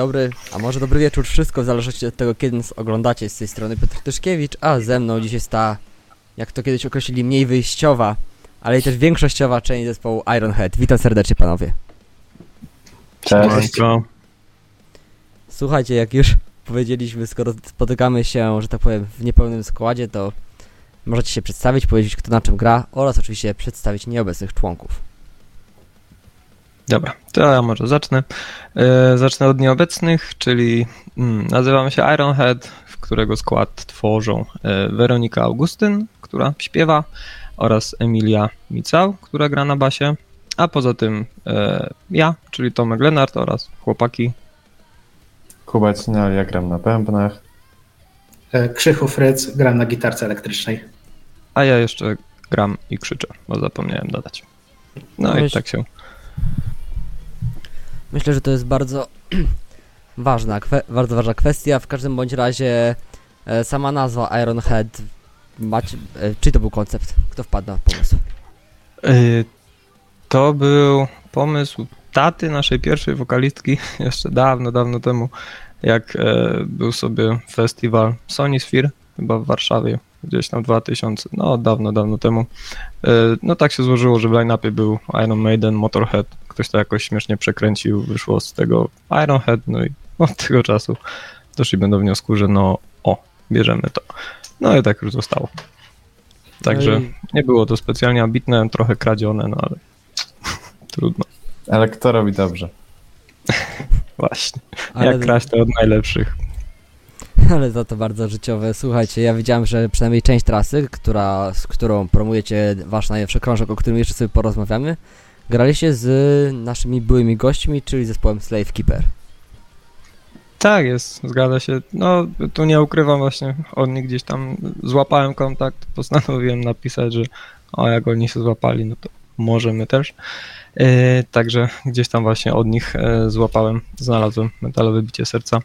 dzień dobry, a może dobry wieczór, wszystko w zależności od tego, kiedy nas oglądacie. Z tej strony Piotr Tyszkiewicz, a ze mną dziś jest ta, jak to kiedyś określili, mniej wyjściowa, ale i też większościowa część zespołu Ironhead. Witam serdecznie panowie. Cześć. Słuchajcie, jak już powiedzieliśmy, skoro spotykamy się, że tak powiem, w niepełnym składzie, to możecie się przedstawić, powiedzieć kto na czym gra oraz oczywiście przedstawić nieobecnych członków. Dobra, to ja może zacznę. E, zacznę od nieobecnych, czyli mm, nazywamy się Ironhead, w którego skład tworzą e, Weronika Augustyn, która śpiewa, oraz Emilia Micał, która gra na basie, a poza tym e, ja, czyli Tomek Lenart oraz chłopaki. Kuba Cinal, ja gram na bębnach. Krzychu Fryc, gram na gitarce elektrycznej. A ja jeszcze gram i krzyczę, bo zapomniałem dodać. No i tak się. Myślę, że to jest bardzo ważna, bardzo ważna kwestia. W każdym bądź razie e, sama nazwa Ironhead, macie, e, czy to był koncept? Kto wpadł na pomysł? Y, To był pomysł taty naszej pierwszej wokalistki jeszcze dawno, dawno temu, jak e, był sobie festiwal Sony Sphere, chyba w Warszawie, gdzieś tam 2000, no dawno, dawno temu. E, No tak się złożyło, że w line-upie był Iron Maiden, Motorhead, ktoś to jakoś śmiesznie przekręcił, wyszło z tego Ironhead, no i od tego czasu doszli do wniosku, że no o, bierzemy to. No i tak już zostało. Także No i- nie było to specjalnie ambitne, trochę kradzione, no ale trudno. Ale kto robi dobrze? Właśnie. Ale, Jak kraść to od najlepszych. ale za to bardzo życiowe. Słuchajcie, ja widziałem, że przynajmniej część trasy, która, z którą promujecie wasz najlepszy krążek, o którym jeszcze sobie porozmawiamy, graliście z naszymi byłymi gośćmi, czyli zespołem Slave Keeper. Tak jest, zgadza się. No, tu nie ukrywam właśnie, od nich gdzieś tam złapałem kontakt, postanowiłem napisać, że o, jak oni się złapali, no to możemy też. E, także gdzieś tam właśnie od nich e, złapałem, znalazłem metalowe bicie serca.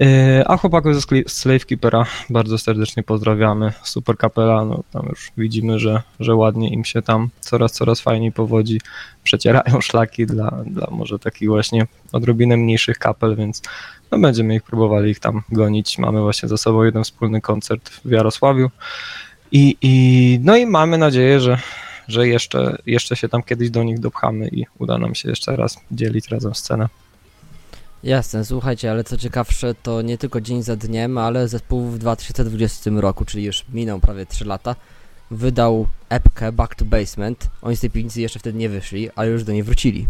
E, a chłopaków ze Slave Keepera bardzo serdecznie pozdrawiamy. Super kapela, no tam już widzimy, że, że ładnie im się tam coraz, coraz fajniej powodzi. Przecierają szlaki dla, dla może takich właśnie odrobinę mniejszych kapel, więc no będziemy ich próbowali ich tam gonić. Mamy właśnie za sobą jeden wspólny koncert w Jarosławiu. I, i, no i mamy nadzieję, że, że jeszcze, jeszcze się tam kiedyś do nich dopchamy i uda nam się jeszcze raz dzielić razem scenę. Jasne, słuchajcie, ale co ciekawsze, to nie tylko dzień za dniem, ale zespół w 2020 roku, czyli już minął prawie 3 lata, wydał epkę Back to Basement. Oni z tej piwnicy jeszcze wtedy nie wyszli, ale już do niej wrócili.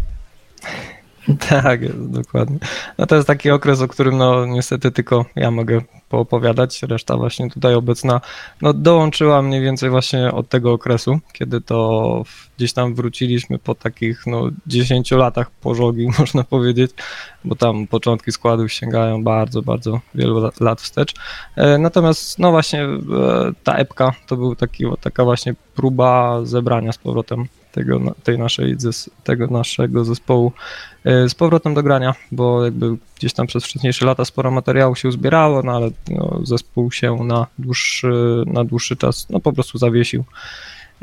Tak, dokładnie. No to jest taki okres, o którym no niestety tylko ja mogę poopowiadać, reszta właśnie tutaj obecna no dołączyła mniej więcej właśnie od tego okresu, kiedy to gdzieś tam wróciliśmy po takich no 10 latach pożogi można powiedzieć, bo tam początki składów sięgają bardzo, bardzo wielu lat- lat wstecz. E, Natomiast no właśnie e, ta epka to był taki, taka właśnie próba zebrania z powrotem tego, tej naszej, tego naszego zespołu e, z powrotem do grania, bo jakby gdzieś tam przez wcześniejsze lata sporo materiału się uzbierało, no ale no, zespół się na dłuższy, na dłuższy czas no po prostu zawiesił.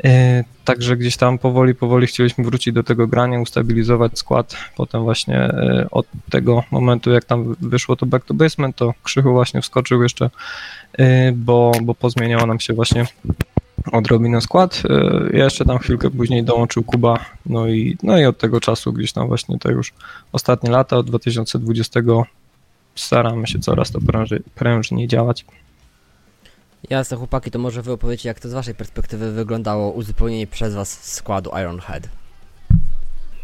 E, Także gdzieś tam powoli, powoli chcieliśmy wrócić do tego grania, ustabilizować skład. Potem właśnie e, od tego momentu, jak tam wyszło to Back to Basement, to Krzychu właśnie wskoczył jeszcze, e, bo, bo pozmieniało nam się właśnie odrobinę skład. Ja jeszcze tam chwilkę później dołączył Kuba, no i, no i od tego czasu gdzieś tam właśnie to już ostatnie lata, od 2020 staramy się coraz to prężniej działać. Jasne, chłopaki, to może wy opowiecie, jak to z waszej perspektywy wyglądało uzupełnienie przez was składu Ironhead.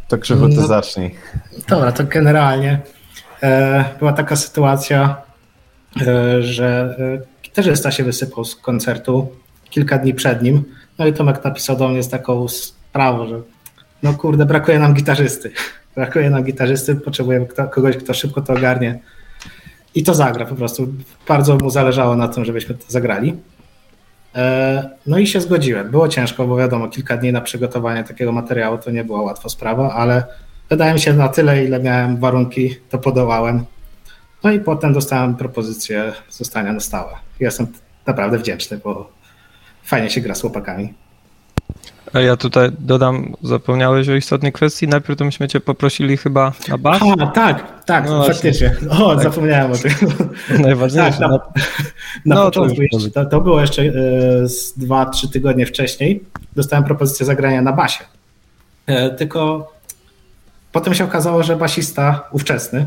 To Krzychu, ty No. zacznij. Dobra, to generalnie e, była taka sytuacja, e, że e, gitarzysta się wysypał z koncertu kilka dni przed nim. No i Tomek napisał do mnie z taką sprawą, że no kurde, brakuje nam gitarzysty. Brakuje nam gitarzysty, potrzebujemy kto, kogoś, kto szybko to ogarnie i to zagra po prostu. Bardzo mu zależało na tym, żebyśmy to zagrali. E, No i się zgodziłem. Było ciężko, bo wiadomo, kilka dni na przygotowanie takiego materiału to nie była łatwa sprawa, ale wydaje mi się na tyle, ile miałem warunki, to podołałem. No i potem dostałem propozycję zostania na stałe. Jestem naprawdę wdzięczny, bo fajnie się gra z chłopakami. A ja tutaj dodam, zapomniałeś o istotnej kwestii. Najpierw to myśmy cię poprosili chyba na bas. A, tak, tak, No właśnie. faktycznie. O, Tak. zapomniałem o tym. Najważniejsze. Tak, na, na- na No, to jeszcze, to, to było jeszcze e, z 2-3 tygodnie wcześniej. Dostałem propozycję zagrania na basie. E, tylko potem się okazało, że basista ówczesny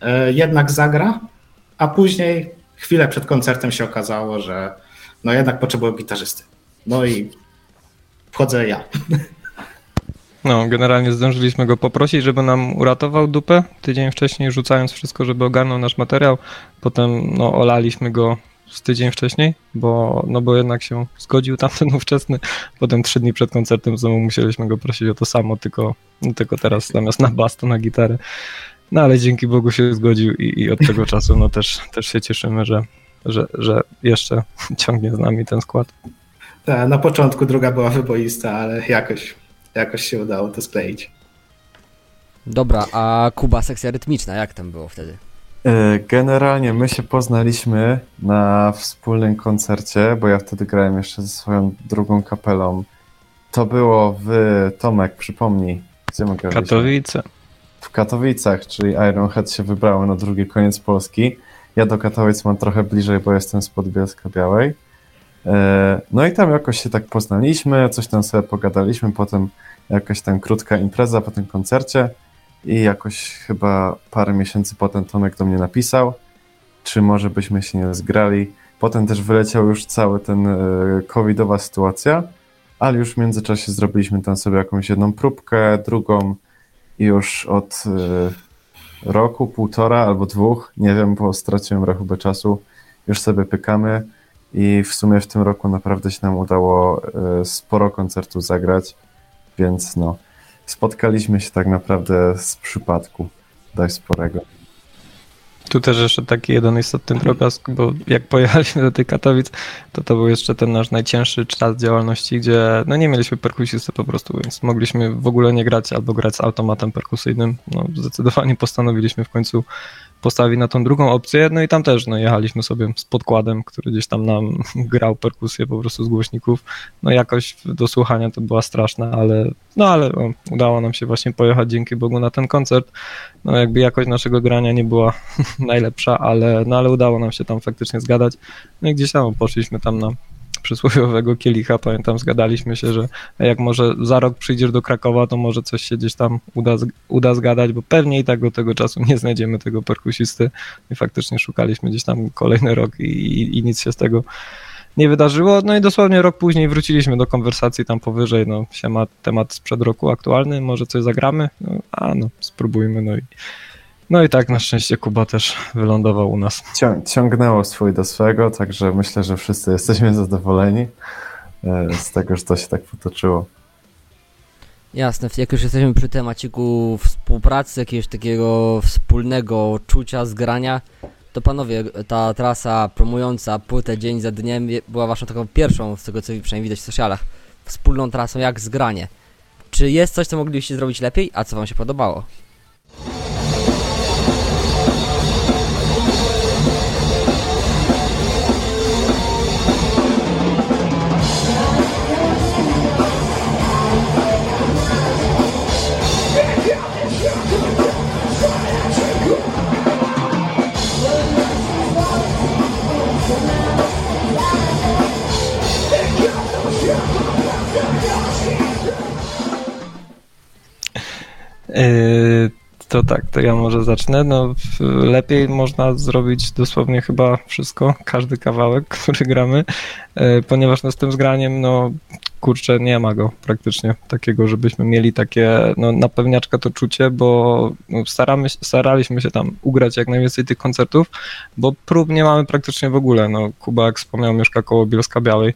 e, jednak zagra, a później chwilę przed koncertem się okazało, że no jednak potrzebują gitarzysty. No i wchodzę ja. No, generalnie zdążyliśmy go poprosić, żeby nam uratował dupę tydzień wcześniej, rzucając wszystko, żeby ogarnął nasz materiał. Potem no, olaliśmy go z tydzień wcześniej, bo, no, bo jednak się zgodził tamten ówczesny. Potem trzy dni przed koncertem znowu musieliśmy go prosić o to samo, tylko, no, tylko teraz zamiast na bas to na gitarę. No ale dzięki Bogu się zgodził i, i od tego czasu no, też, też się cieszymy, że, że, że jeszcze ciągnie z nami ten skład. Ta, na początku druga była wyboista, ale jakoś, jakoś się udało to skleić. Dobra, a Kuba sekcja rytmiczna, jak tam było wtedy? E, Generalnie my się poznaliśmy na wspólnym koncercie, bo ja wtedy grałem jeszcze ze swoją drugą kapelą. To było w Tomek, przypomnij, gdzie my graliśmy? Katowice. w Katowicach, czyli Ironhead się wybrało na drugi koniec Polski. Ja do Katowic mam trochę bliżej, bo jestem spod Bielska Białej. E, No i tam jakoś się tak poznaliśmy, coś tam sobie pogadaliśmy, potem jakaś tam krótka impreza po tym koncercie i jakoś chyba parę miesięcy potem Tomek do mnie napisał, czy może byśmy się nie zgrali. Potem też wyleciał już cały ten e, covidowa sytuacja, ale już w międzyczasie zrobiliśmy tam sobie jakąś jedną próbkę, drugą, i już od y, roku, półtora albo dwóch, nie wiem, bo straciłem rachubę czasu, już sobie pykamy i w sumie w tym roku naprawdę się nam udało y, sporo koncertów zagrać, więc no, spotkaliśmy się tak naprawdę z przypadku dość sporego. Tu też jeszcze taki jeden istotny drobiazg, bo jak pojechaliśmy do tych Katowic, to to był jeszcze ten nasz najcięższy czas działalności, gdzie no nie mieliśmy perkusisty po prostu, więc mogliśmy w ogóle nie grać albo grać z automatem perkusyjnym. No, zdecydowanie postanowiliśmy w końcu postawić na tą drugą opcję, no i tam też no, jechaliśmy sobie z podkładem, który gdzieś tam nam grał perkusję po prostu z głośników. No jakoś do słuchania to była straszna, ale no ale no, udało nam się właśnie pojechać dzięki Bogu na ten koncert. No jakby jakość naszego grania nie była najlepsza, ale, no ale udało nam się tam faktycznie zgadać. No i gdzieś tam poszliśmy tam na przysłowiowego kielicha, pamiętam, zgadaliśmy się, że jak może za rok przyjdziesz do Krakowa, to może coś się gdzieś tam uda, uda zgadać, bo pewnie i tak do tego czasu nie znajdziemy tego perkusisty. I faktycznie szukaliśmy gdzieś tam kolejny rok i, i, i nic się z tego nie wydarzyło. No i dosłownie rok później wróciliśmy do konwersacji tam powyżej, no się ma temat sprzed roku aktualny, może coś zagramy, no, a no spróbujmy, no i no i tak na szczęście Kuba też wylądował u nas. Cią- ciągnęło swój do swego, także myślę, że wszyscy jesteśmy zadowoleni e, z tego, że to się tak potoczyło. Jasne, jak już jesteśmy przy temaciku współpracy, jakiegoś takiego wspólnego czucia, zgrania, to panowie, ta trasa promująca płytę dzień za dniem była waszą taką pierwszą, z tego co przynajmniej widać w socialach, wspólną trasą jak zgranie. Czy jest coś, co moglibyście zrobić lepiej, a co wam się podobało? To tak, to ja może zacznę. No, lepiej można zrobić dosłownie chyba wszystko, każdy kawałek, który gramy, yy, ponieważ no, z tym zgraniem, no kurczę, nie ma go praktycznie takiego, żebyśmy mieli takie, no na pewniaczka to czucie, bo no, staramy, staraliśmy się tam ugrać jak najwięcej tych koncertów, bo prób nie mamy praktycznie w ogóle. No, Kuba, jak wspomniał, mieszka koło Bielska Białej.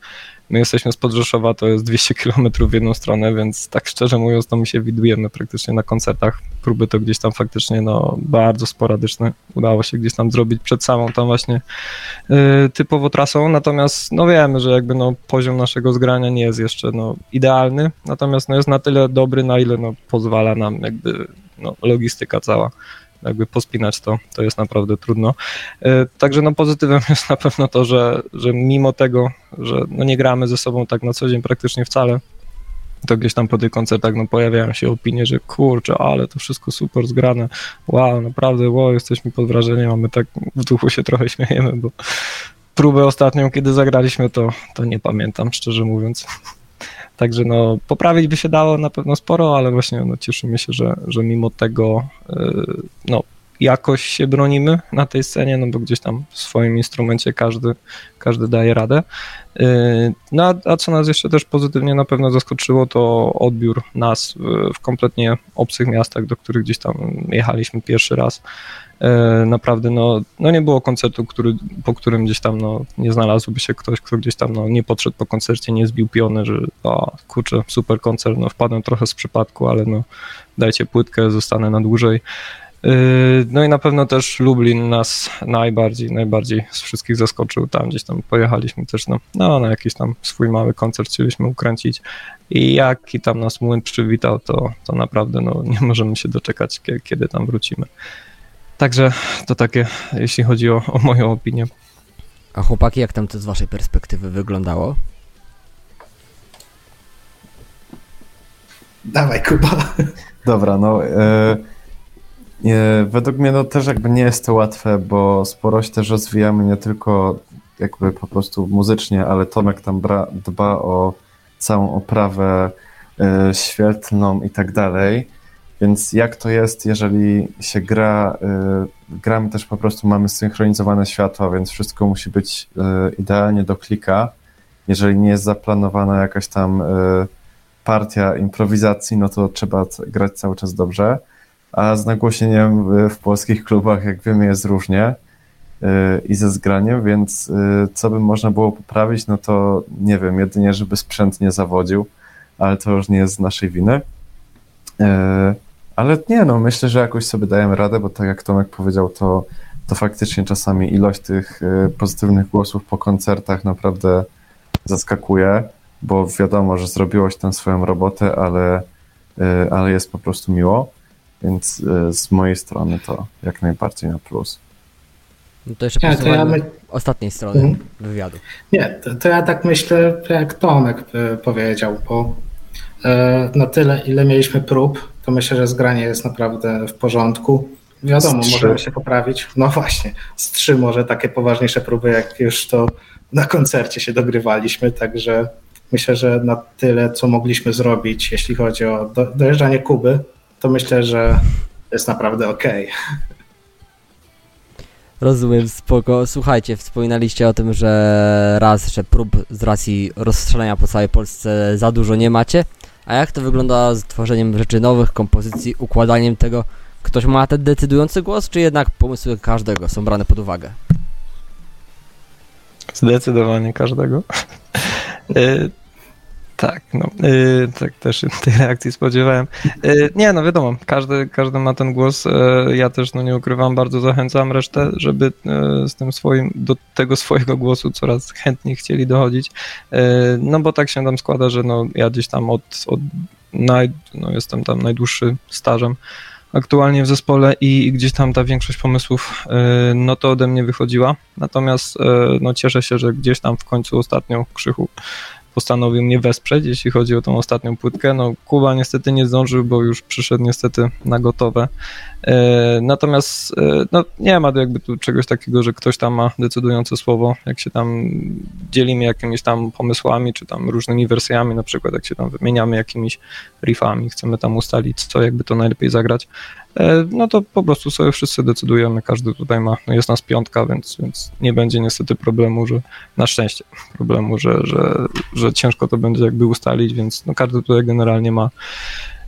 My jesteśmy z Podrzeszowa, to jest 200 km w jedną stronę, więc tak szczerze mówiąc, to my się widujemy praktycznie na koncertach. Próby to gdzieś tam faktycznie no, bardzo sporadyczne. Udało się gdzieś tam zrobić przed samą tą właśnie y, typowo trasą, natomiast no wiemy, że jakby no, poziom naszego zgrania nie jest jeszcze no, idealny, natomiast no, jest na tyle dobry, na ile no, pozwala nam jakby no, logistyka cała jakby pospinać to, to jest naprawdę trudno. E, Także no pozytywem jest na pewno to, że, że mimo tego, że no nie gramy ze sobą tak na co dzień praktycznie wcale, to gdzieś tam po tych koncertach no, pojawiają się opinie, że kurczę, ale to wszystko super zgrane, wow, naprawdę, wow, jesteśmy pod wrażeniem, a my tak w duchu się trochę śmiejemy, bo próbę ostatnią, kiedy zagraliśmy, to, to nie pamiętam, szczerze mówiąc. Także no, poprawić by się dało na pewno sporo, ale właśnie no, cieszymy się, że, że mimo tego yy, no, jakoś się bronimy na tej scenie, no bo gdzieś tam w swoim instrumencie każdy, każdy daje radę. Yy, no a co nas jeszcze też pozytywnie na pewno zaskoczyło, to odbiór nas w kompletnie obcych miastach, do których gdzieś tam jechaliśmy pierwszy raz. Yy, naprawdę no, no nie było koncertu, który, po którym gdzieś tam no, nie znalazłby się ktoś, kto gdzieś tam no, nie podszedł po koncercie, nie zbił piony, że o kurczę, super koncert, no wpadłem trochę z przypadku, ale no dajcie płytkę, zostanę na dłużej. Yy, no i na pewno też Lublin nas najbardziej, najbardziej z wszystkich zaskoczył. Tam gdzieś tam pojechaliśmy też no, no, na jakiś tam swój mały koncert chcieliśmy ukręcić i jaki tam nas młyn przywitał, to, to naprawdę no, nie możemy się doczekać, kiedy tam wrócimy. Także to takie, jeśli chodzi o, o moją opinię. A chłopaki, jak tam to z waszej perspektywy wyglądało? Dawaj, Kuba. Dobra, no... Y według mnie no też jakby nie jest to łatwe, bo sporo się też rozwijamy nie tylko jakby po prostu muzycznie, ale Tomek tam bra, dba o całą oprawę y, świetlną i tak dalej. Więc jak to jest, jeżeli się gra, y, gramy też po prostu, mamy synchronizowane światła, więc wszystko musi być y, idealnie do klika. Jeżeli nie jest zaplanowana jakaś tam partia improwizacji, no to trzeba grać cały czas dobrze a z nagłośnieniem w polskich klubach, jak wiemy, jest różnie y, i ze zgraniem, więc y, co by można było poprawić, no to nie wiem, jedynie żeby sprzęt nie zawodził, ale to już nie jest z naszej winy. Y, ale nie, no myślę, że jakoś sobie dajemy radę, bo tak jak Tomek powiedział, to, to faktycznie czasami ilość tych pozytywnych głosów po koncertach naprawdę zaskakuje, bo wiadomo, że zrobiłoś tę swoją robotę, ale, ale jest po prostu miło. Więc e, z mojej strony to jak najbardziej na plus. No to jeszcze ja, to ja my... ostatniej strony mhm. wywiadu. Nie, to, to, ja tak myślę, jak Tomek powiedział, bo na tyle, ile mieliśmy prób, to myślę, że zgranie jest naprawdę w porządku. Wiadomo, możemy się poprawić. No właśnie, z trzy może takie poważniejsze próby, jak już to na koncercie się dogrywaliśmy, także myślę, że na tyle, co mogliśmy zrobić, jeśli chodzi o do, dojeżdżanie Kuby, to myślę, że jest naprawdę ok. Rozumiem, spoko. Słuchajcie, wspominaliście o tym, że raz, że prób z racji rozstrzelania po całej Polsce za dużo nie macie. A jak to wygląda z tworzeniem rzeczy nowych, kompozycji, układaniem tego? Ktoś ma ten decydujący głos, czy jednak pomysły każdego są brane pod uwagę? Zdecydowanie każdego. Tak, no, yy, tak też tej reakcji spodziewałem. Yy, nie, no wiadomo, każdy, każdy ma ten głos. Yy, ja też, no nie ukrywam, bardzo zachęcam resztę, żeby y, z tym swoim, do tego swojego głosu coraz chętniej chcieli dochodzić. Y, no bo tak się tam składa, że no ja gdzieś tam od, od naj, no jestem tam najdłuższy stażem aktualnie w zespole i gdzieś tam ta większość pomysłów, y, no to ode mnie wychodziła. Natomiast no cieszę się, że gdzieś tam w końcu ostatnią krzychu postanowił mnie wesprzeć, jeśli chodzi o tą ostatnią płytkę. No, Kuba niestety nie zdążył, bo już przyszedł niestety na gotowe. E, natomiast e, no, nie ma jakby tu czegoś takiego, że ktoś tam ma decydujące słowo, jak się tam dzielimy jakimiś tam pomysłami, czy tam różnymi wersjami, na przykład jak się tam wymieniamy jakimiś riffami, chcemy tam ustalić, co jakby to najlepiej zagrać, no to po prostu sobie wszyscy decydujemy, każdy tutaj ma, no jest nas piątka, więc, więc nie będzie niestety problemu, że na szczęście problemu, że, że, że ciężko to będzie jakby ustalić, więc no każdy tutaj generalnie ma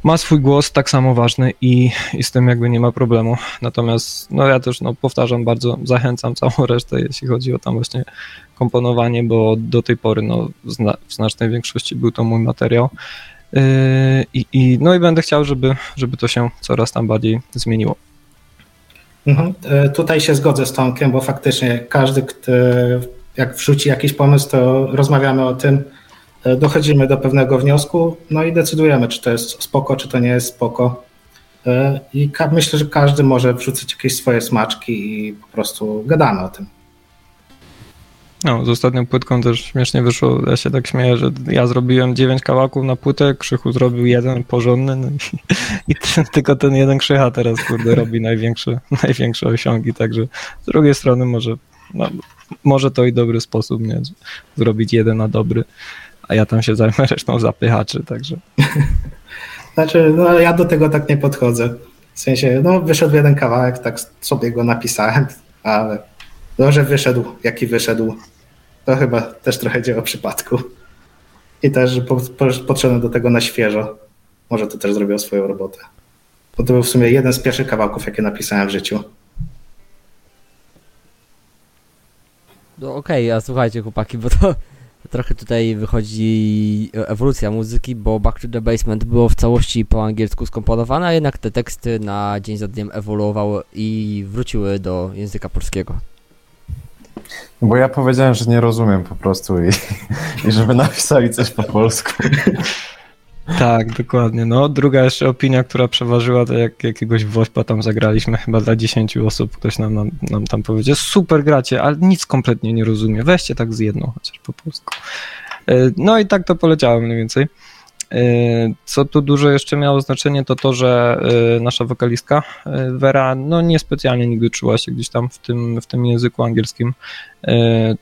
ma swój głos tak samo ważny i, i z tym jakby nie ma problemu. Natomiast no ja też no, powtarzam, bardzo zachęcam całą resztę, jeśli chodzi o tam właśnie komponowanie, bo do tej pory no, w znacznej większości był to mój materiał. Yy, I, no i będę chciał, żeby, żeby to się coraz tam bardziej zmieniło. Mhm. E, tutaj się zgodzę z Tomkiem, bo faktycznie każdy, kto jak wrzuci jakiś pomysł, to rozmawiamy o tym, E, dochodzimy do pewnego wniosku, no i decydujemy, czy to jest spoko, czy to nie jest spoko. E, I myślę, że każdy może wrzucić jakieś swoje smaczki i po prostu gadamy o tym. No, z ostatnią płytką też śmiesznie wyszło, ja się tak śmieję, że ja zrobiłem 9 kawałków na płytę, Krzychu zrobił jeden porządny no i, i ten, tylko ten jeden Krzycha teraz, kurde, robi największe, największe osiągi, także z drugiej strony może, no, może to i dobry sposób, nie, zrobić jeden na dobry, a ja tam się zajmę resztą zapychaczy, także. Znaczy, no ja do tego tak nie podchodzę. W sensie, no wyszedł jeden kawałek, tak sobie go napisałem, ale no, że wyszedł, jaki wyszedł, to chyba też trochę dzieło przypadku. I też, że podszedłem do tego na świeżo. Może to też zrobiło swoją robotę. Bo to był w sumie jeden z pierwszych kawałków, jakie napisałem w życiu. No okej, okay, a słuchajcie chłopaki, bo to trochę tutaj wychodzi ewolucja muzyki, bo Back to the Basement było w całości po angielsku skomponowane, a jednak te teksty na dzień za dniem ewoluowały i wróciły do języka polskiego. Bo ja powiedziałem, że nie rozumiem po prostu i, i żeby napisali coś po polsku. Tak, dokładnie. No, druga jeszcze opinia, która przeważyła, to jak jakiegoś woźpa tam zagraliśmy, chyba dla 10 osób, ktoś nam, nam, nam tam powiedział, super gracie, ale nic kompletnie nie rozumie, weźcie tak z jedną chociaż po polsku. E, no i tak to poleciałem mniej więcej. E, co tu dużo jeszcze miało znaczenie, to to, że e, nasza wokalistka Vera no niespecjalnie nigdy czuła się gdzieś tam w tym, w tym języku angielskim.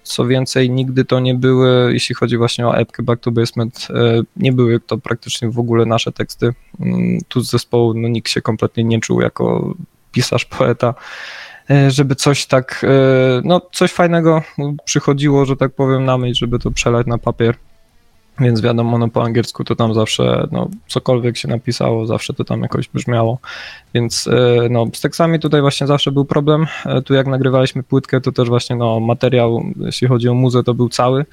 Co więcej, nigdy to nie były, jeśli chodzi właśnie o epkę Back to Basement, nie były to praktycznie w ogóle nasze teksty. Mm, tu z zespołu no, nikt się kompletnie nie czuł jako pisarz, poeta żeby coś tak, no coś fajnego przychodziło, że tak powiem, na myśl, żeby to przelać na papier. Więc wiadomo, no po angielsku to tam zawsze, no cokolwiek się napisało, zawsze to tam jakoś brzmiało. Więc e, no z tekstami tutaj właśnie zawsze był problem. E, tu jak nagrywaliśmy płytkę, to też właśnie no materiał, jeśli chodzi o muzę, to był cały.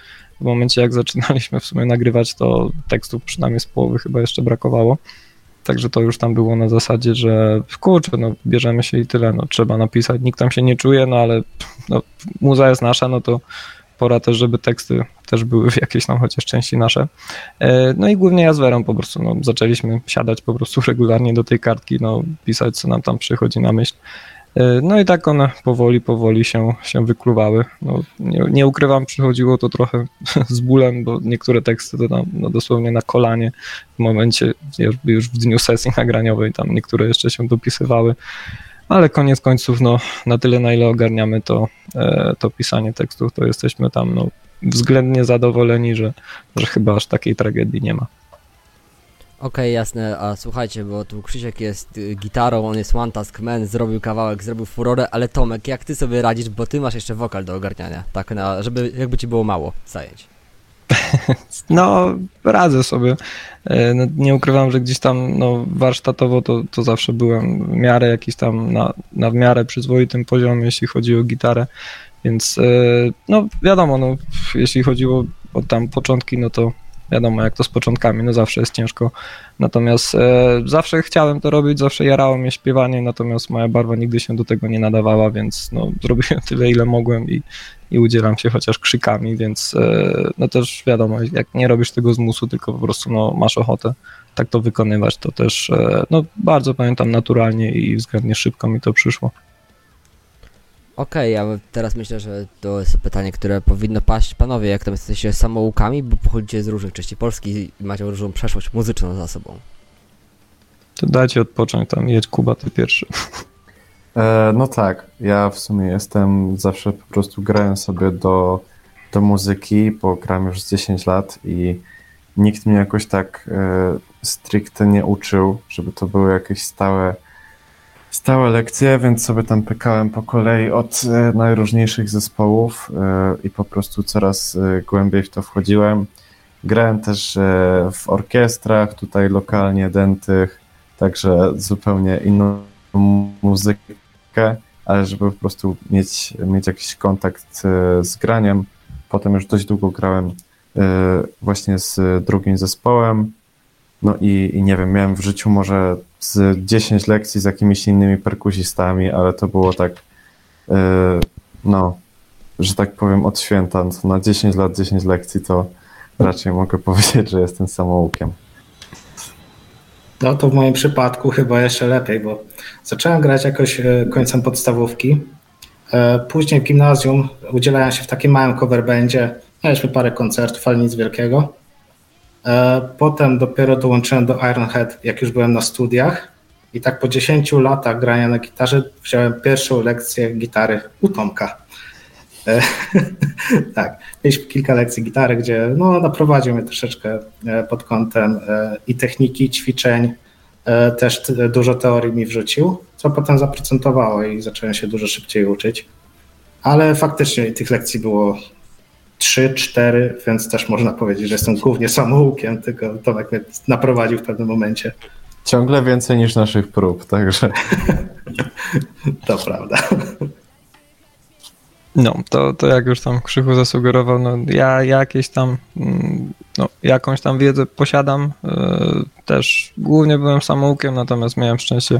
W momencie jak zaczynaliśmy w sumie nagrywać, to tekstów przynajmniej z połowy chyba jeszcze brakowało. Także to już tam było na zasadzie, że kurczę, no bierzemy się i tyle, no trzeba napisać, nikt tam się nie czuje, no ale no, muza jest nasza, no to pora też, żeby teksty też były w jakiejś tam chociaż części nasze. E, no i głównie ja z Werą po prostu, no, zaczęliśmy siadać po prostu regularnie do tej kartki, no, pisać co nam tam przychodzi na myśl. E, no i tak one powoli, powoli się, się wykluwały. No, nie, nie ukrywam, przychodziło to trochę z bólem, bo niektóre teksty to tam no, dosłownie na kolanie w momencie, już w dniu sesji nagraniowej, tam niektóre jeszcze się dopisywały ale koniec końców, no, na tyle, na ile ogarniamy to, e, to pisanie tekstów, to jesteśmy tam no, względnie zadowoleni, że, że chyba aż takiej tragedii nie ma. Okej, okay, jasne, a słuchajcie, bo tu Krzysiek jest y, gitarą, on jest One Task Man, zrobił kawałek, zrobił furorę, ale Tomek, jak ty sobie radzisz, bo ty masz jeszcze wokal do ogarniania, tak, na, żeby jakby ci było mało zajęć. No, radzę sobie. E, no, nie ukrywam, że gdzieś tam no, warsztatowo to, to zawsze byłem w miarę jakiś tam na, na w miarę przyzwoitym poziomie, jeśli chodzi o gitarę. Więc e, no wiadomo, no, jeśli chodziło o tam początki, no to wiadomo jak to z początkami, no zawsze jest ciężko. Natomiast e, zawsze chciałem to robić, zawsze jarało mnie śpiewanie, natomiast moja barwa nigdy się do tego nie nadawała, więc no, zrobiłem tyle ile mogłem i, i udzielam się chociaż krzykami, więc e, no też wiadomo, jak nie robisz tego z musu, tylko po prostu no, masz ochotę tak to wykonywać, to też e, no, bardzo pamiętam naturalnie i względnie szybko mi to przyszło. Okej, okay, ja teraz myślę, że to jest pytanie, które powinno paść. Panowie, jak tam jesteście samoukami, bo pochodzicie z różnych części Polski i macie różną przeszłość muzyczną za sobą. To dajcie odpocząć tam, jedź Kuba, ty pierwszy. E, no tak, ja w sumie jestem, zawsze po prostu grałem sobie do, do muzyki, bo gram już z 10 lat i nikt mnie jakoś tak e, stricte nie uczył, żeby to były jakieś stałe stałe lekcje, więc sobie tam pykałem po kolei od e, najróżniejszych zespołów i po prostu coraz głębiej w to wchodziłem. Grałem też w orkiestrach tutaj lokalnie dętych, także zupełnie inną muzykę, ale żeby po prostu mieć, mieć jakiś kontakt z graniem. Potem już dość długo grałem właśnie z drugim zespołem. No i, i nie wiem, miałem w życiu może z 10 lekcji z jakimiś innymi perkusistami, ale to było tak, yy, no, że tak powiem, od święta. No, na 10 lat, 10 lekcji to raczej mogę powiedzieć, że jestem samoukiem. No to w moim przypadku chyba jeszcze lepiej, bo zacząłem grać jakoś e, końcem podstawówki, Później w gimnazjum udzielałem się w takim małym coverbandzie. Mieliśmy parę koncertów, ale nic wielkiego. Potem dopiero dołączyłem do Ironhead, jak już byłem na studiach. I tak po 10 latach grania na gitarze wziąłem pierwszą lekcję gitary u Tomka. E, tak, mieliśmy kilka lekcji gitary, gdzie no, naprowadził mnie troszeczkę e, pod kątem e, i techniki, ćwiczeń, też dużo teorii mi wrzucił, co potem zaprocentowało i zacząłem się dużo szybciej uczyć. Ale faktycznie tych lekcji było 3-4, więc też można powiedzieć, że jestem głównie samoukiem, tylko Tomek mnie naprowadził w pewnym momencie. Ciągle więcej niż naszych prób, także. to prawda. No, to, to jak już tam Krzychu zasugerował, no ja jakieś tam, mm, no, jakąś tam wiedzę posiadam. E, też głównie byłem samoukiem, natomiast miałem szczęście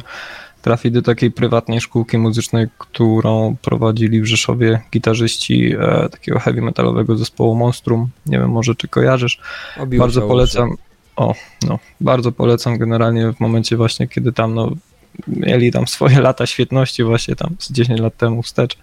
trafić do takiej prywatnej szkółki muzycznej, którą prowadzili w Rzeszowie gitarzyści e, takiego heavy metalowego zespołu Monstrum. Nie wiem, może czy kojarzysz. Obiło Bardzo polecam. O, no, bardzo polecam generalnie w momencie właśnie, kiedy tam no, mieli tam swoje lata świetności właśnie tam z 10 lat temu wstecz.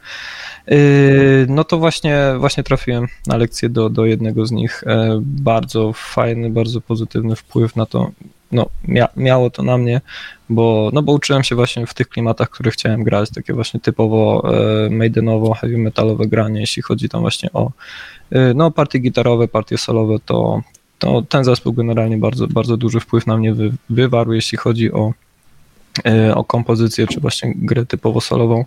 Yy, no to właśnie, właśnie trafiłem na lekcję do, do jednego z nich. E, bardzo fajny, bardzo pozytywny wpływ na to, no, mia, miało to na mnie, bo, no bo uczyłem się właśnie w tych klimatach, które chciałem grać, takie właśnie typowo e, maidenowo, heavy metalowe granie, jeśli chodzi tam właśnie o e, no, partie gitarowe, partie solowe, to, to ten zespół generalnie bardzo, bardzo duży wpływ na mnie wy, wywarł, jeśli chodzi o o kompozycję, czy właśnie grę typowo solową.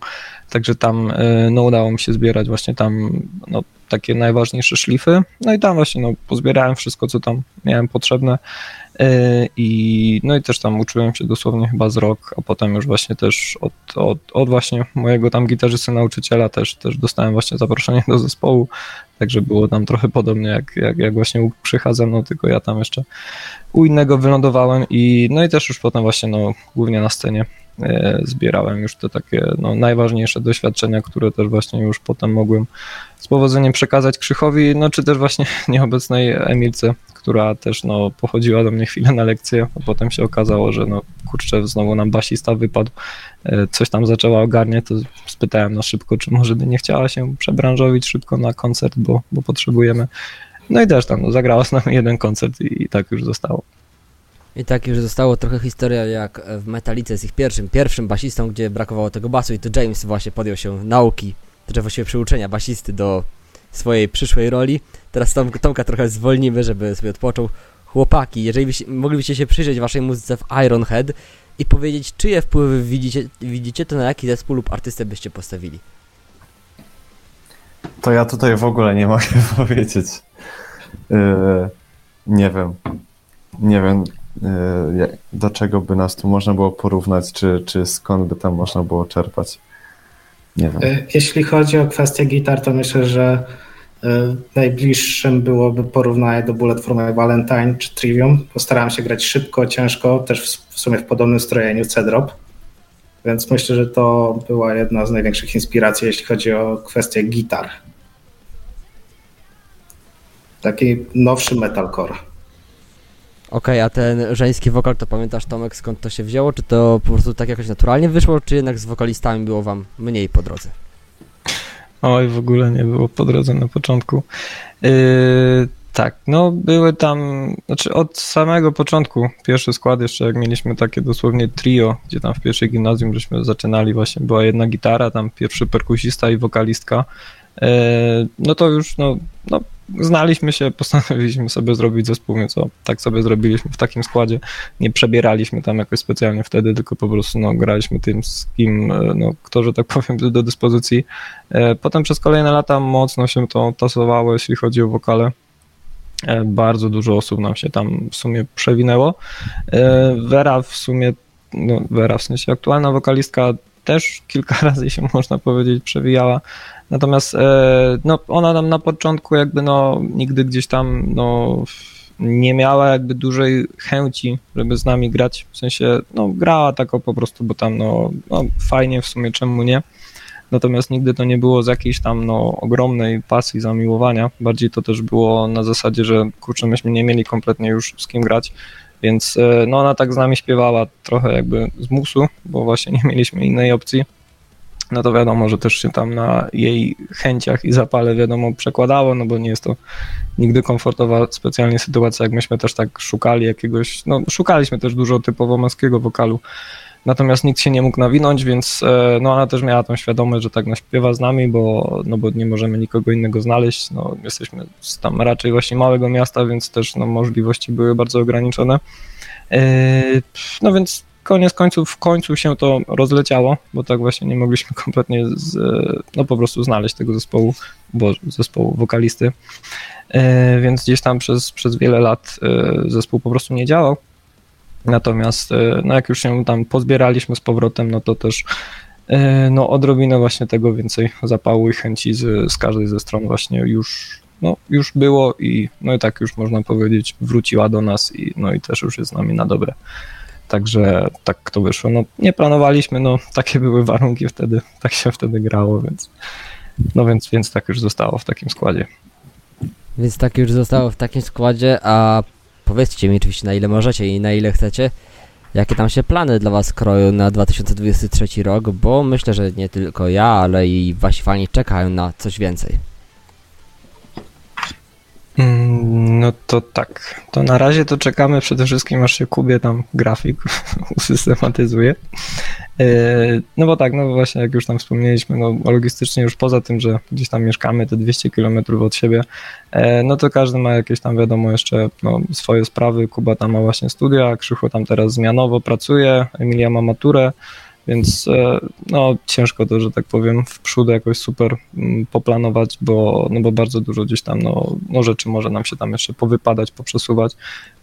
Także tam e, no, udało mi się zbierać właśnie tam no, takie najważniejsze szlify. No i tam właśnie no, pozbierałem wszystko, co tam miałem potrzebne. E, I, no i też tam uczyłem się dosłownie chyba z rok, a potem już właśnie też od, od, od właśnie mojego tam gitarzysty nauczyciela też, też dostałem właśnie zaproszenie do zespołu, także było tam trochę podobnie jak, jak, jak właśnie u Krzycha ze mną, tylko ja tam jeszcze u innego wylądowałem i no i też już potem właśnie no głównie na scenie e, zbierałem już te takie no, najważniejsze doświadczenia, które też właśnie już potem mogłem z powodzeniem przekazać Krzychowi, no czy też właśnie nieobecnej Emilce, która też no, pochodziła do mnie chwilę na lekcję, a potem się okazało, że no kurczę, znowu nam basista wypadł, e, coś tam zaczęła ogarniać, to spytałem na szybko, czy może by nie chciała się przebranżowić szybko na koncert, bo, bo potrzebujemy. No i też tam no, zagrała z nami jeden koncert i, i tak już zostało. I tak już zostało trochę historia jak w Metalice z ich pierwszym, pierwszym basistą, gdzie brakowało tego basu i to James właśnie podjął się nauki, czy właściwie przyuczenia basisty do swojej przyszłej roli. Teraz Tom, Tomka trochę zwolnimy, żeby sobie odpoczął. Chłopaki, jeżeli byście, moglibyście się przyjrzeć waszej muzyce w Ironhead i powiedzieć, czyje wpływy widzicie, widzicie, to na jaki zespół lub artystę byście postawili? To ja tutaj w ogóle nie mogę powiedzieć. Yy, nie wiem. Nie wiem, yy, do czego by nas tu można było porównać, czy, czy skąd by tam można było czerpać. Nie wiem. Yy, jeśli chodzi o kwestię gitar, to myślę, że najbliższym byłoby porównanie do Bullet for My Valentine czy Trivium. Postarałem się grać szybko, ciężko, też w sumie w podobnym strojeniu C-Drop. Więc myślę, że to była jedna z największych inspiracji, jeśli chodzi o kwestię gitar taki nowszy metalcore. Okej, a ten żeński wokal, to pamiętasz Tomek skąd to się wzięło? Czy to po prostu tak jakoś naturalnie wyszło, czy jednak z wokalistami było wam mniej po drodze? Oj, w ogóle nie było po drodze na początku. Yy, tak, no były tam, znaczy od samego początku, pierwszy skład jeszcze jak mieliśmy takie dosłownie trio, gdzie tam w pierwszej gimnazjum żeśmy zaczynali właśnie, była jedna gitara, tam pierwszy perkusista i wokalistka, yy, no to już no, no znaliśmy się, postanowiliśmy sobie zrobić zespół, więc tak sobie zrobiliśmy w takim składzie. Nie przebieraliśmy tam jakoś specjalnie wtedy, tylko po prostu no, graliśmy tym, z kim, e, no, kto, że tak powiem, był do dyspozycji. E, potem przez kolejne lata mocno się to tasowało, jeśli chodzi o wokale. E, bardzo dużo osób nam się tam w sumie przewinęło. Vera w sumie, no Vera w sensie aktualna wokalistka też kilka razy się można powiedzieć przewijała. Natomiast e, no, ona nam na początku jakby no nigdy gdzieś tam no nie miała jakby dużej chęci, żeby z nami grać. W sensie, no grała tako po prostu, bo tam no, no fajnie w sumie, czemu nie. Natomiast nigdy to nie było z jakiejś tam no, ogromnej pasji, zamiłowania. Bardziej to też było na zasadzie, że kurczę, myśmy nie mieli kompletnie już z kim grać, więc e, no ona tak z nami śpiewała trochę jakby z musu, bo właśnie nie mieliśmy innej opcji. No to wiadomo, że też się tam na jej chęciach i zapale wiadomo przekładało, no bo nie jest to nigdy komfortowa specjalnie sytuacja, jak myśmy też tak szukali jakiegoś, no szukaliśmy też dużo typowo męskiego wokalu, natomiast nikt się nie mógł nawinąć, więc e, no ona też miała tą świadomość, że tak naśpiewa z nami, bo, no bo nie możemy nikogo innego znaleźć, no jesteśmy z tam raczej właśnie małego miasta, więc też no, możliwości były bardzo ograniczone. E, no więc koniec końców w końcu się to rozleciało, bo tak właśnie nie mogliśmy kompletnie z, no po prostu znaleźć tego zespołu, bo zespołu wokalisty, e, więc gdzieś tam przez, przez wiele lat zespół po prostu nie działał. Natomiast e, no jak już się tam pozbieraliśmy z powrotem, no to też e, no odrobinę właśnie tego więcej zapału i chęci z, z każdej ze stron właśnie już, no, już było i no i tak już można powiedzieć wróciła do nas i no i też już jest z nami na dobre. Także tak to wyszło. No nie planowaliśmy, no takie były warunki wtedy, tak się wtedy grało, więc no więc, więc tak już zostało w takim składzie. Więc tak już zostało w takim składzie, a Powiedzcie mi oczywiście na ile możecie i na ile chcecie, jakie tam się plany dla Was kroją na 2023 rok, bo myślę, że nie tylko ja, ale i Wasi fani czekają na coś więcej. Mm, no to tak. To na razie to czekamy przede wszystkim, aż się Kubie tam grafik usystematyzuje. E, no bo tak, no właśnie jak już tam wspomnieliśmy, no logistycznie już poza tym, że gdzieś tam mieszkamy te 200 km od siebie, e, no to każdy ma jakieś tam wiadomo jeszcze no, swoje sprawy. Kuba tam ma właśnie studia, Krzychu tam teraz zmianowo pracuje, Emilia ma maturę, więc e, no, ciężko to, że tak powiem, w przód jakoś super mm, poplanować, bo, no bo bardzo dużo gdzieś tam no, no rzeczy może nam się tam jeszcze powypadać, poprzesuwać.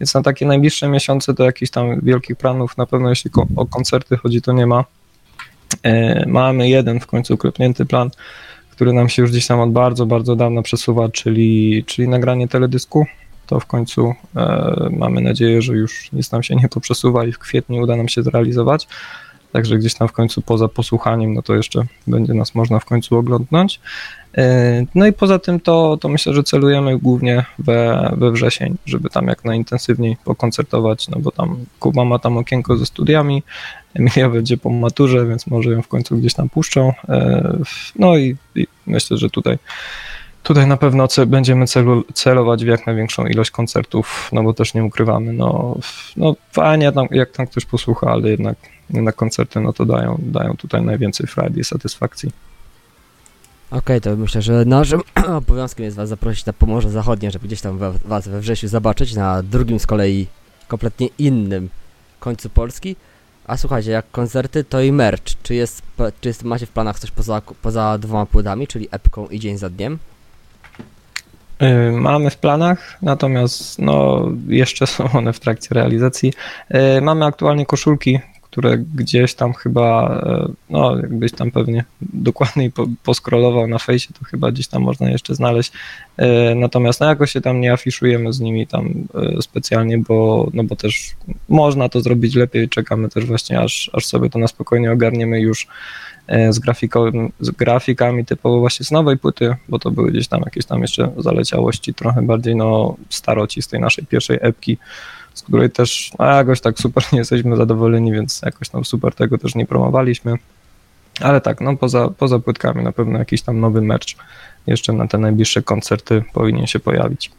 Więc na takie najbliższe miesiące to jakichś tam wielkich planów na pewno jeśli o koncerty chodzi, to nie ma. E, mamy jeden w końcu klepnięty plan, który nam się już gdzieś tam od bardzo, bardzo dawna przesuwa, czyli, czyli nagranie teledysku. To w końcu e, mamy nadzieję, że już nic nam się nie poprzesuwa i w kwietniu uda nam się zrealizować. Także gdzieś tam w końcu poza posłuchaniem, no to jeszcze będzie nas można w końcu oglądnąć. E, no i poza tym to, to myślę, że celujemy głównie we, we wrzesień, żeby tam jak najintensywniej pokoncertować, no bo tam Kuba ma tam okienko ze studiami, Emilia będzie po maturze, więc może ją w końcu gdzieś tam puszczą. E, no i, i myślę, że tutaj Tutaj na pewno będziemy celu, celować w jak największą ilość koncertów, no bo też nie ukrywamy, no, no fajnie jak tam ktoś posłucha, ale jednak, jednak koncerty no to dają, dają tutaj najwięcej frajdy i satysfakcji. Okej, okay, to myślę, że naszym obowiązkiem jest Was zaprosić na Pomorze Zachodnie, żeby gdzieś tam we, Was we wrześniu zobaczyć, na drugim z kolei kompletnie innym końcu Polski. A słuchajcie, jak koncerty, to i merch. Czy, jest, czy jest, macie w planach coś poza, poza dwoma płytami, czyli epką i dzień za dniem? Y, mamy w planach, natomiast no, jeszcze są one w trakcie realizacji. Y, mamy aktualnie koszulki, które gdzieś tam chyba, y, no jakbyś tam pewnie dokładniej poskrolował na fejsie, to chyba gdzieś tam można jeszcze znaleźć. Natomiast no jakoś się tam nie afiszujemy z nimi tam specjalnie, bo, no bo też można to zrobić lepiej. Czekamy też właśnie, aż, aż sobie to na spokojnie ogarniemy już z, grafiką, z grafikami typowo właśnie z nowej płyty, bo to były gdzieś tam jakieś tam jeszcze zaleciałości trochę bardziej no staroci z tej naszej pierwszej epki, z której też no, jakoś tak super nie jesteśmy zadowoleni, więc jakoś tam super tego też nie promowaliśmy. Ale tak, no poza, poza płytkami na pewno jakiś tam nowy merch jeszcze na te najbliższe koncerty powinien się pojawić.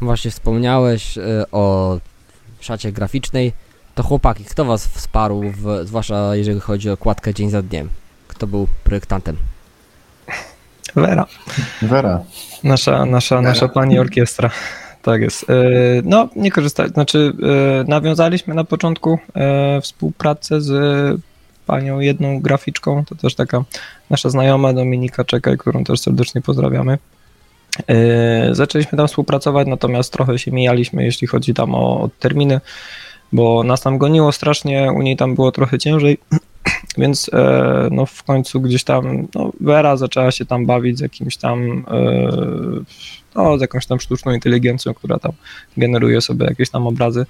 Właśnie wspomniałeś y, o szacie graficznej to chłopaki, kto was wsparł, w, zwłaszcza jeżeli chodzi o kładkę dzień za dniem? Kto był projektantem? Wera. Wera. Nasza, nasza, Wera. nasza pani orkiestra. Tak jest. E, no, nie korzystać. Znaczy, e, nawiązaliśmy na początku e, współpracę z panią jedną graficzką. To też taka nasza znajoma Dominika Czekaj, którą też serdecznie pozdrawiamy. Zaczęliśmy tam współpracować, natomiast trochę się mijaliśmy, jeśli chodzi tam o, o terminy bo nas tam goniło strasznie, u niej tam było trochę ciężej, więc e, no w końcu gdzieś tam no Vera zaczęła się tam bawić z jakimś tam e, no, z jakąś tam sztuczną inteligencją, która tam generuje sobie jakieś tam obrazy.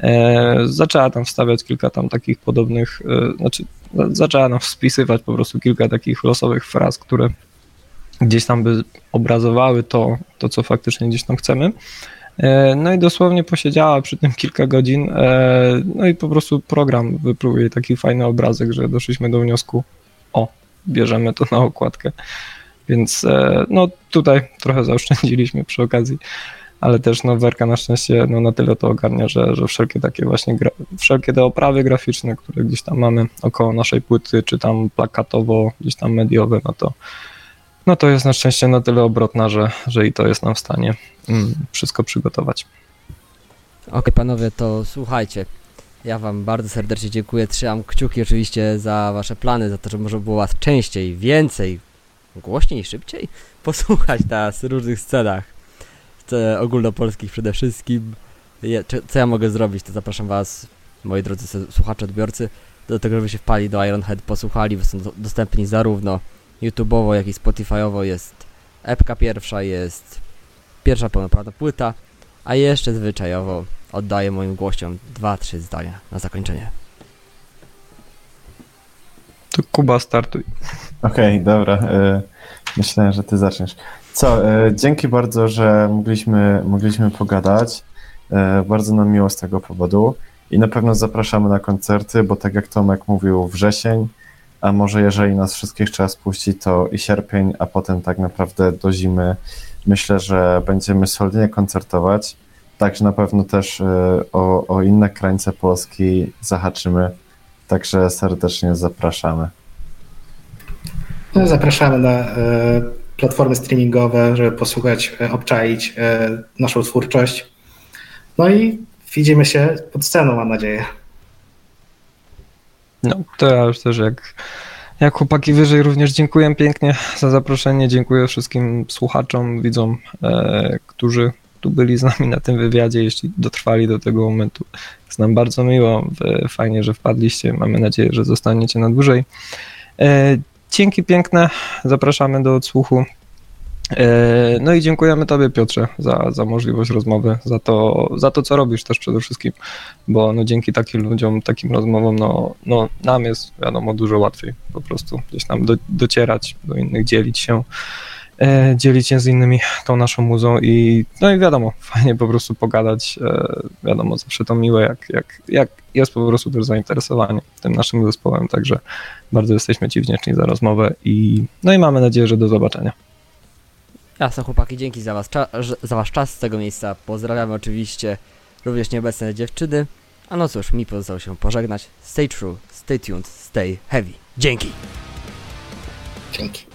E, zaczęła tam wstawiać kilka tam takich podobnych, znaczy zaczęła nam spisywać po prostu kilka takich losowych fraz, które gdzieś tam by obrazowały to, to co faktycznie gdzieś tam chcemy. E, no i dosłownie posiedziała przy tym kilka godzin, e, no i po prostu program wypluł jej taki fajny obrazek, że doszliśmy do wniosku, o, bierzemy to na okładkę. Więc e, no tutaj trochę zaoszczędziliśmy przy okazji, ale też no Werka na szczęście no, na tyle to ogarnia, że, że wszelkie takie właśnie, gra, wszelkie te oprawy graficzne, które gdzieś tam mamy około naszej płyty, czy tam plakatowo, gdzieś tam mediowe, no to no to jest na szczęście na tyle obrotna, że, że i to jest nam w stanie mm, wszystko przygotować. Okej, okay, panowie, to słuchajcie. Ja wam bardzo serdecznie dziękuję. Trzymam kciuki oczywiście za wasze plany, za to, że może było was częściej, więcej, głośniej, szybciej posłuchać nas w różnych scenach. Ogólnopolskich przede wszystkim. co ja mogę zrobić, to zapraszam was, moi drodzy słuchacze, odbiorcy, do tego, żeby się wpali do Ironhead, posłuchali, bo są dostępni zarówno YouTube'owo, jak i Spotify'owo jest epka pierwsza, jest pierwsza pełnoprawna płyta, a jeszcze zwyczajowo oddaję moim gościom dwa, trzy zdania na zakończenie. To Kuba startuj. Okej, okay, dobra. E, myślałem, że ty zaczniesz. Co, e, dzięki bardzo, że mogliśmy, mogliśmy pogadać. E, bardzo nam miło z tego powodu i na pewno zapraszamy na koncerty, bo tak jak Tomek mówił, wrzesień, a może jeżeli nas wszystkich trzeba spuścić, to i sierpień, a potem tak naprawdę do zimy myślę, że będziemy solidnie koncertować. Także na pewno też o, o inne krańce Polski zahaczymy. Także serdecznie zapraszamy. No, zapraszamy na e, platformy streamingowe, żeby posłuchać, e, obczaić naszą twórczość. No i widzimy się pod sceną, mam nadzieję. No, to ja już też jak, jak chłopaki wyżej również dziękuję pięknie za zaproszenie. Dziękuję wszystkim słuchaczom, widzom, e, którzy tu byli z nami na tym wywiadzie, jeśli dotrwali do tego momentu. Jest nam bardzo miło, fajnie, że wpadliście. Mamy nadzieję, że zostaniecie na dłużej. E, dzięki piękne, zapraszamy do odsłuchu. E, no i dziękujemy Tobie, Piotrze, za, za możliwość rozmowy, za to, za to, co robisz też przede wszystkim, bo no, dzięki takim ludziom, takim rozmowom, no, no, nam jest, wiadomo, dużo łatwiej po prostu gdzieś tam do, docierać do innych, dzielić się. E, dzielić się z innymi tą naszą muzą i no i wiadomo, fajnie po prostu pogadać, e, wiadomo, zawsze to miłe, jak, jak, jak jest po prostu też zainteresowanie tym naszym zespołem, także bardzo jesteśmy Ci wdzięczni za rozmowę i no i mamy nadzieję, że do zobaczenia. Jasne chłopaki, dzięki za, was za Wasz czas z tego miejsca. Pozdrawiamy oczywiście również nieobecne dziewczyny. A no cóż, mi pozostało się pożegnać. Stay true, stay tuned, stay heavy. Dzięki! Dzięki.